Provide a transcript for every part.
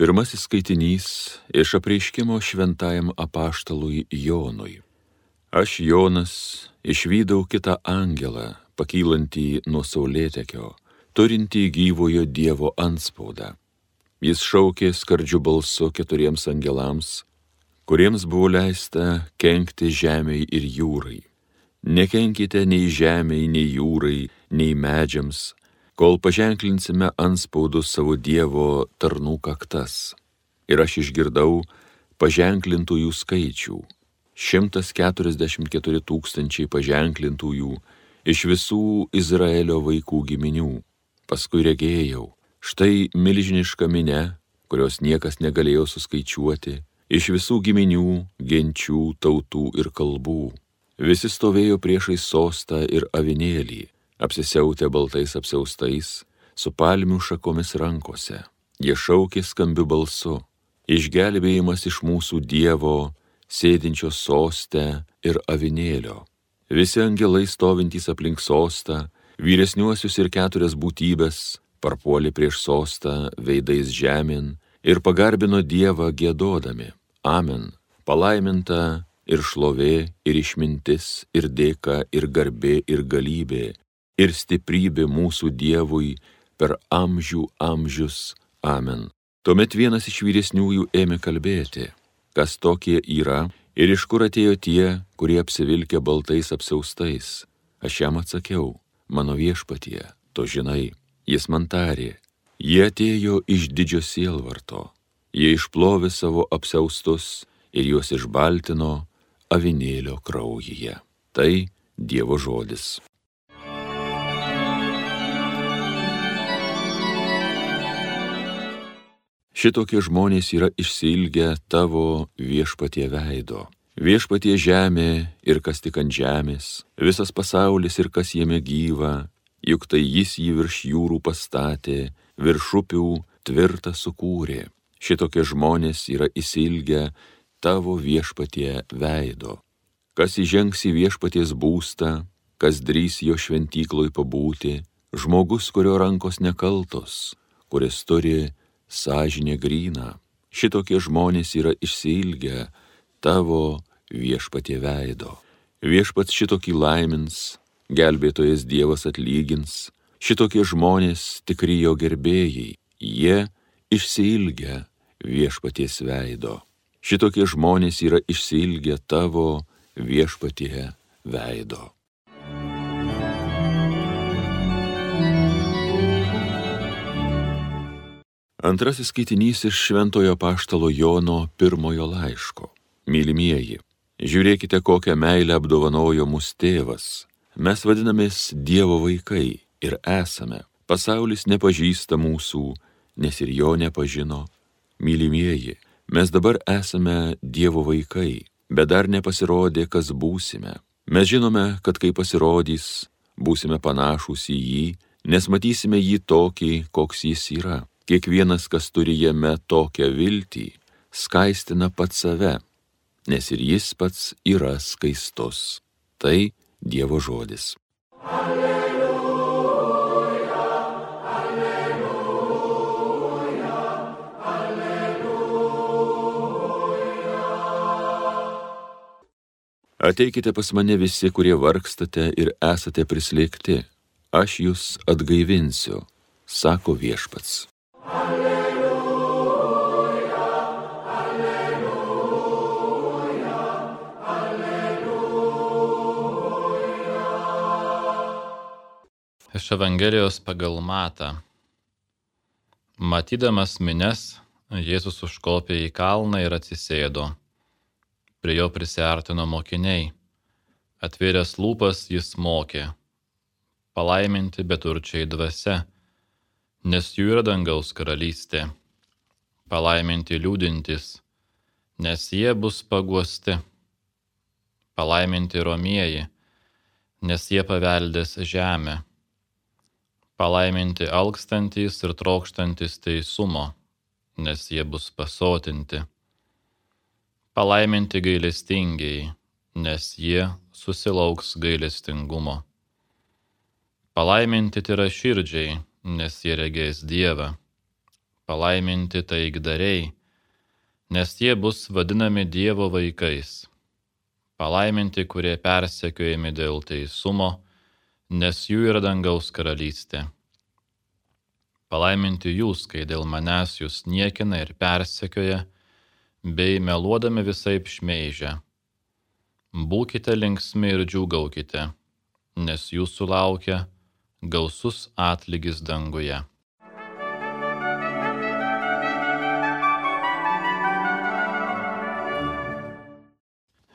Pirmasis skaitinys iš apreiškimo šventajam apaštalui Jonui. Aš Jonas išvydau kitą angelą, pakylantį nuo saulėtekio, turintį gyvojo Dievo anspaudą. Jis šaukė skardžių balsu keturiems angelams, kuriems buvo leista kenkti žemiai ir jūrai. Nekenkite nei žemiai, nei jūrai, nei medžiams, kol paženklinsime anspaudus savo Dievo tarnų kaktas. Ir aš išgirdau paženklintųjų skaičių. 144 tūkstančiai paženklintųjų iš visų Izraelio vaikų giminių. Paskui regėjau, štai milžiniška minė, kurios niekas negalėjo suskaičiuoti, iš visų giminių, genčių, tautų ir kalbų. Visi stovėjo priešai sostą ir avinėlį apsisiautę baltais apsiaustais, su palmių šakomis rankose. Jie šaukė skambiu balsu - išgelbėjimas iš mūsų Dievo, sėdinčio sostę ir avinėlio. Visi angelai stovintys aplink sostą, vyresniuosius ir keturias būtybės, parpuolė prieš sostą veidais žemyn ir pagarbino Dievą gėdodami. Amen. Palaiminta ir šlovė, ir išmintis, ir dėka, ir garbė, ir galybė, ir stiprybė mūsų Dievui per amžių amžius. Amen. Tuomet vienas iš vyresniųjų ėmė kalbėti, kas tokie yra ir iš kur atėjo tie, kurie apsivilkė baltais apsaustais. Aš jam atsakiau, mano viešpatie, to žinai, jis man tarė, jie atėjo iš didžio sielvarto, jie išplovė savo apsaustus ir juos išbaltino avinėlio kraujyje. Tai Dievo žodis. Šitokie žmonės yra išsilgę tavo viešpatie veido. Viešpatie žemė ir kas tik ant žemės, visas pasaulis ir kas jame gyva, juk tai jis jį virš jūrų pastatė, virš upių tvirtą sukūrė. Šitokie žmonės yra įsilgę tavo viešpatie veido. Kas įžengs į viešpaties būstą, kas drys jo šventykloj pabūti, žmogus, kurio rankos nekaltos, kuris turi sąžinė grįna, šitokie žmonės yra išsilgę tavo viešpatie veido. Viešpats šitokį laimins, gelbėtojas Dievas atlygins, šitokie žmonės tikri jo gerbėjai, jie išsilgę viešpaties veido. Šitokie žmonės yra išsilgę tavo viešpatie veido. Antrasis skaitinys iš Šventojo Paštalo Jono pirmojo laiško. Mylimieji, žiūrėkite, kokią meilę apdovanojo mūsų tėvas. Mes vadinamės Dievo vaikai ir esame. Pasaulis nepažįsta mūsų, nes ir jo nepažino. Mylimieji, mes dabar esame Dievo vaikai, bet dar nepasirodė, kas būsime. Mes žinome, kad kai pasirodys, būsime panašus į jį, nes matysime jį tokį, koks jis yra. Kiekvienas, kas turi jame tokią viltį, skaistina pats save, nes ir jis pats yra skaistus. Tai Dievo žodis. Alleluja, alleluja, alleluja. Ateikite pas mane visi, kurie vargstate ir esate prislėgti, aš jūs atgaivinsiu, sako viešpats. Iš Evangelijos pagal Matą. Matydamas mines, Jėzus užkopė į kalną ir atsisėdo. Prie jo prisartino mokiniai. Atvėręs lūpas jis mokė. Palaiminti beturčiai dvasia, nes jų yra dangaus karalystė. Palaiminti liūdintis, nes jie bus paguosti. Palaiminti romieji, nes jie paveldės žemę Palaiminti alkstantys ir trokštantis teisumo, nes jie bus pasotinti. Palaiminti gailestingiai, nes jie susilauks gailestingumo. Palaiminti yra širdžiai, nes jie regės Dievą. palaiminti taikdariai, nes jie bus vadinami Dievo vaikais. Palaiminti, kurie persekiojami dėl teisumo, nes jų yra dangaus karalystė. Palaiminti jūs, kai dėl manęs jūs niekina ir persekioja, bei meluodami visai šmeižia. Būkite linksmi ir džiūgaukite, nes jūsų laukia gausus atlygis danguje.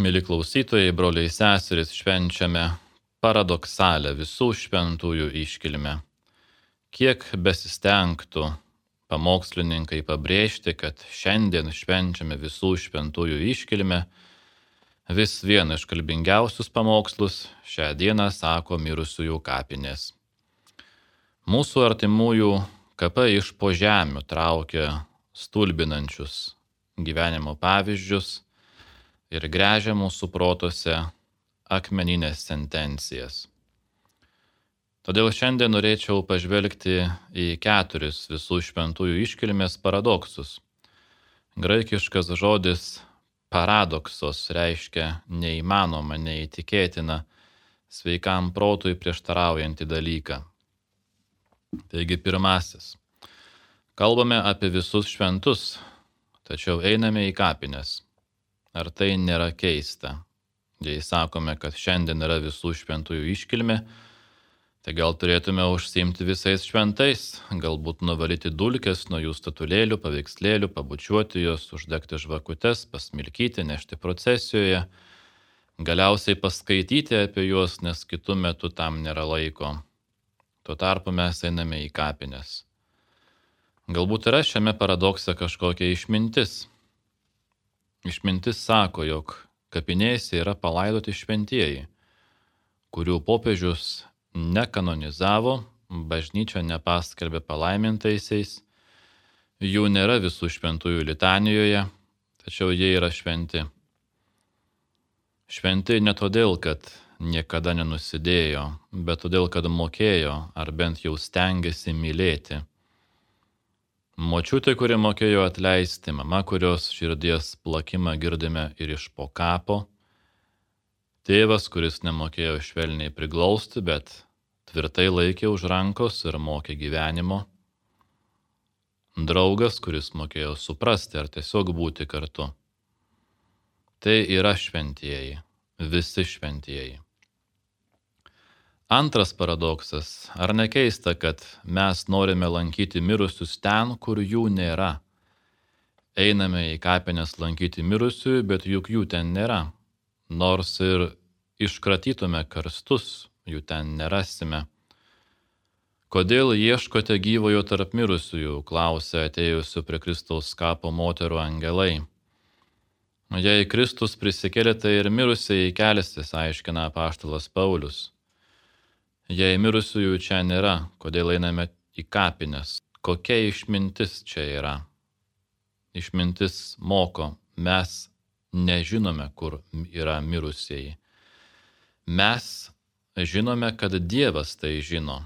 Mili klausytojai, broliai seserys, švenčiame paradoksalę visų šventųjų iškilmę. Kiek besistengtų pamokslininkai pabrėžti, kad šiandien švenčiame visų šventųjų iškilmę, vis vieną iš kalbingiausius pamokslus šią dieną sako mirusiųjų kapinės. Mūsų artimųjų kapai iš po žemių traukia stulbinančius gyvenimo pavyzdžius ir grežia mūsų protose akmeninės sentencijas. Todėl šiandien norėčiau pažvelgti į keturis visų šventųjų iškilmės paradoksus. Graikiškas žodis paradoksos reiškia neįmanoma, neįtikėtina, sveikam protui prieštaraujantį dalyką. Taigi pirmasis. Kalbame apie visus šventus, tačiau einame į kapines. Ar tai nėra keista? Jei sakome, kad šiandien yra visų šventųjų iškilmė, tai gal turėtume užsiimti visais šventais, galbūt nuvalyti dulkes nuo jų statulėlių, paveikslėlių, pabučiuoti juos, uždegti žvakutes, pasmilkyti, nešti procesijoje, galiausiai paskaityti apie juos, nes kitų metų tam nėra laiko. Tuo tarpu mes einame į kapines. Galbūt yra šiame paradokse kažkokia išmintis. Išmintis sako, jog kapinėse yra palaidoti šventieji, kurių popiežius nekanonizavo, bažnyčia nepaskelbė palaimintaisiais, jų nėra visų šventųjų litanijoje, tačiau jie yra šventi. Šventi ne todėl, kad niekada nenusidėjo, bet todėl, kad mokėjo ar bent jau stengiasi mylėti. Močiutė, kuri mokėjo atleisti, mama, kurios širdies plakimą girdime ir iš po kapo, tėvas, kuris nemokėjo švelniai priglausti, bet tvirtai laikė už rankos ir mokė gyvenimo, draugas, kuris mokėjo suprasti ar tiesiog būti kartu. Tai yra šventieji, visi šventieji. Antras paradoksas. Ar nekeista, kad mes norime lankyti mirusius ten, kur jų nėra? Einame į kapines lankyti mirusiųjų, bet juk jų ten nėra. Nors ir iškratytume karstus, jų ten nerasime. Kodėl ieškote gyvojo tarp mirusiųjų, klausė atėjusių prie Kristaus kapo moterų angelai. Jei Kristus prisikėlė, tai ir mirusiai kelsis, aiškina paštalas Paulius. Jei mirusiųjų čia nėra, kodėl einame į kapines? Kokia išmintis čia yra? Išmintis moko, mes nežinome, kur yra mirusieji. Mes žinome, kad Dievas tai žino.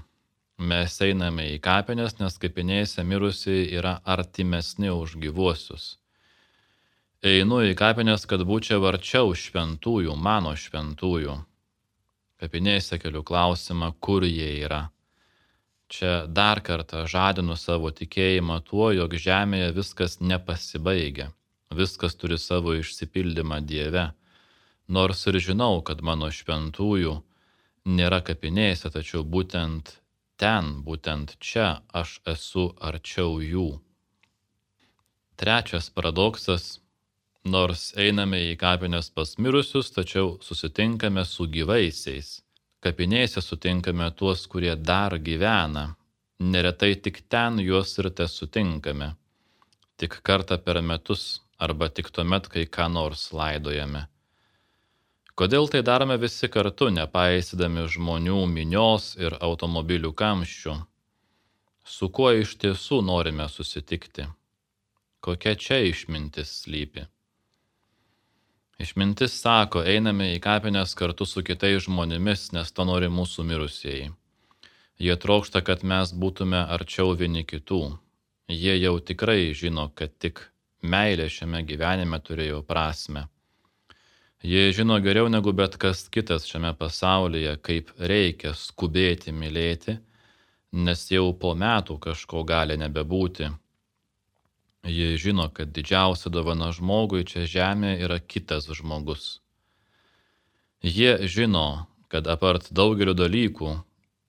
Mes einame į kapines, nes kapinėse mirusieji yra artimesni už gyvuosius. Einu į kapines, kad būčiau arčiau šventųjų, mano šventųjų kapinėse keliu klausimą, kur jie yra. Čia dar kartą žadinu savo tikėjimą tuo, jog žemėje viskas nepasibaigia, viskas turi savo išsipildymą Dieve. Nors ir žinau, kad mano šventųjų nėra kapinėse, tačiau būtent ten, būtent čia aš esu arčiau jų. Trečias paradoksas Nors einame į kapines pas mirusius, tačiau susitinkame su gyvaisiais. Kapinėse sutinkame tuos, kurie dar gyvena. Neretai tik ten juos ir te sutinkame. Tik kartą per metus arba tik tuomet, kai ką nors laidojame. Kodėl tai darome visi kartu, nepaisydami žmonių minios ir automobilių kamščių? Su kuo iš tiesų norime susitikti? Kokia čia išmintis slypi? Išmintis sako, einame į kapines kartu su kitais žmonėmis, nes to nori mūsų mirusieji. Jie trokšta, kad mes būtume arčiau vieni kitų. Jie jau tikrai žino, kad tik meilė šiame gyvenime turėjo prasme. Jie žino geriau negu bet kas kitas šiame pasaulyje, kaip reikia skubėti mylėti, nes jau po metų kažko gali nebebūti. Jie žino, kad didžiausia dovana žmogui čia žemė yra kitas žmogus. Jie žino, kad apart daugeliu dalykų,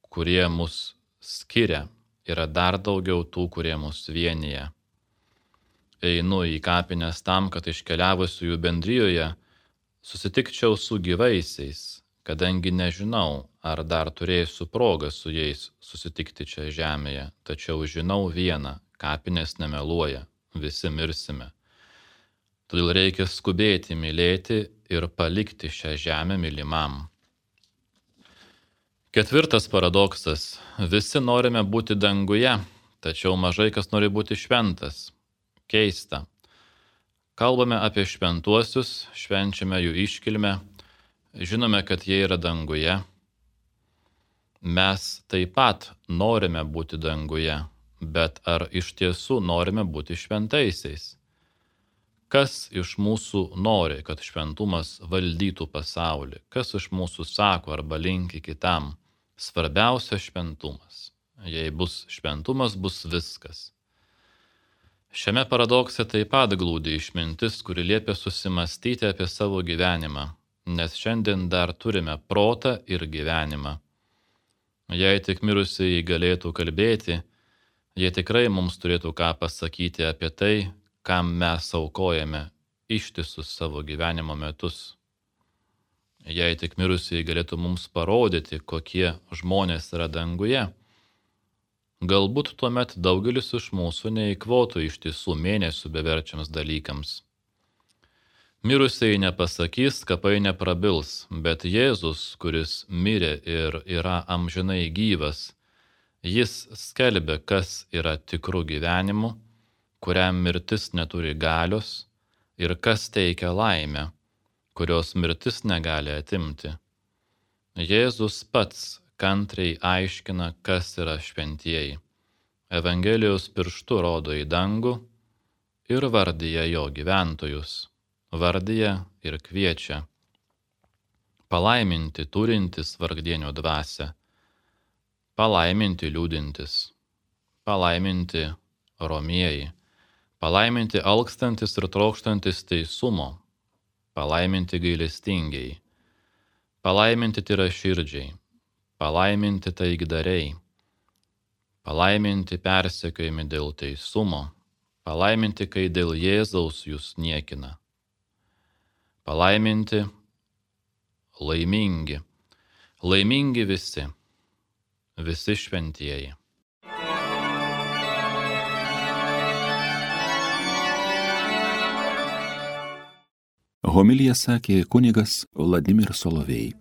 kurie mus skiria, yra dar daugiau tų, kurie mus vienyje. Einu į kapines tam, kad iškeliavusiųjų bendryjoje susitikčiau su gyvaisiais, kadangi nežinau, ar dar turėsiu progą su jais susitikti čia žemėje, tačiau žinau vieną - kapinės nemeluoja, visi mirsime. Todėl reikia skubėti mylėti ir palikti šią žemę mylimam. Ketvirtas paradoksas. Visi norime būti danguje, tačiau mažai kas nori būti šventas. Keista. Kalbame apie šventuosius, švenčiame jų iškilmę, žinome, kad jie yra danguje. Mes taip pat norime būti danguje, bet ar iš tiesų norime būti šventaisiais? Kas iš mūsų nori, kad šventumas valdytų pasaulį? Kas iš mūsų sako arba linki kitam? Svarbiausia šventumas. Jei bus šventumas, bus viskas. Šiame paradokse taip pat glūdi išmintis, kuri liepia susimastyti apie savo gyvenimą, nes šiandien dar turime protą ir gyvenimą. Jei tik mirusiai galėtų kalbėti, jie tikrai mums turėtų ką pasakyti apie tai, kam mes aukojame ištisus savo gyvenimo metus. Jei tik mirusieji galėtų mums parodyti, kokie žmonės yra danguje, galbūt tuomet daugelis iš mūsų neįkvotų iš tiesų mėnesių beverčiams dalykams. Mirusieji nepasakys, kapai neprabils, bet Jėzus, kuris mirė ir yra amžinai gyvas, jis skelbia, kas yra tikrų gyvenimu, kuriam mirtis neturi galios ir kas teikia laimę kurios mirtis negali atimti. Jėzus pats kantriai aiškina, kas yra šventieji. Evangelijos pirštų rodo į dangų ir vardyje jo gyventojus, vardyje ir kviečia. Palaiminti turintis vargdienio dvasę, palaiminti liūdintis, palaiminti romieji, palaiminti alkstantis ir trokštantis teisumo, palaiminti gailestingiai, palaiminti tyra širdžiai, palaiminti taigdariai, palaiminti persekiojami dėl teisumo, palaiminti, kai dėl Jėzaus jūs niekina, palaiminti, laimingi, laimingi visi, visi šventieji. Homilija sakė kunigas Vladimir Solovėjai.